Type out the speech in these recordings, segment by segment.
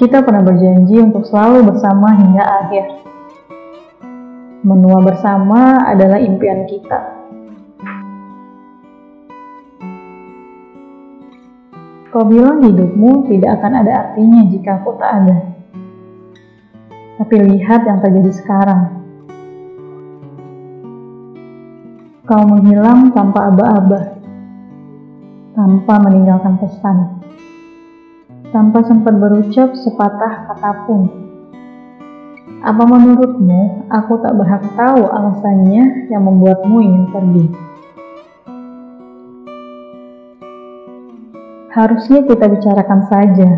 Kita pernah berjanji untuk selalu bersama hingga akhir. Menua bersama adalah impian kita. Kau bilang hidupmu tidak akan ada artinya jika aku tak ada. Tapi lihat yang terjadi sekarang. Kau menghilang tanpa aba-aba, tanpa meninggalkan pesan tanpa sempat berucap sepatah kata pun. Apa menurutmu aku tak berhak tahu alasannya yang membuatmu ingin pergi? Harusnya kita bicarakan saja.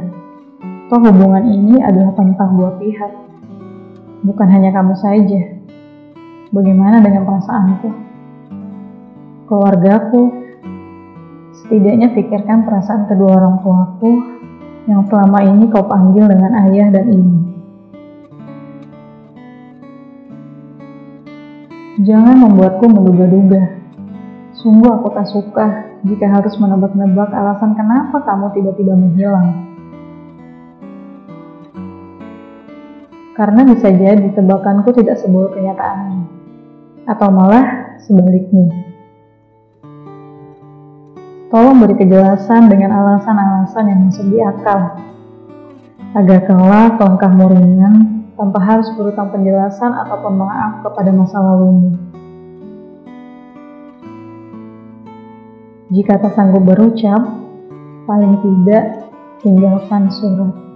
Toh hubungan ini adalah tentang dua pihak. Bukan hanya kamu saja. Bagaimana dengan perasaanku? Keluargaku, setidaknya pikirkan perasaan kedua orang tuaku yang selama ini kau panggil dengan ayah dan ibu. Jangan membuatku menduga-duga. Sungguh aku tak suka jika harus menebak-nebak alasan kenapa kamu tiba-tiba menghilang. Karena bisa jadi tebakanku tidak seburuk kenyataannya. Atau malah sebaliknya. Tolong beri kejelasan dengan alasan-alasan yang masuk di akal. Agar kelak langkahmu ringan tanpa harus berutang penjelasan ataupun maaf kepada masa lalumu. Jika tak sanggup berucap, paling tidak tinggalkan surat.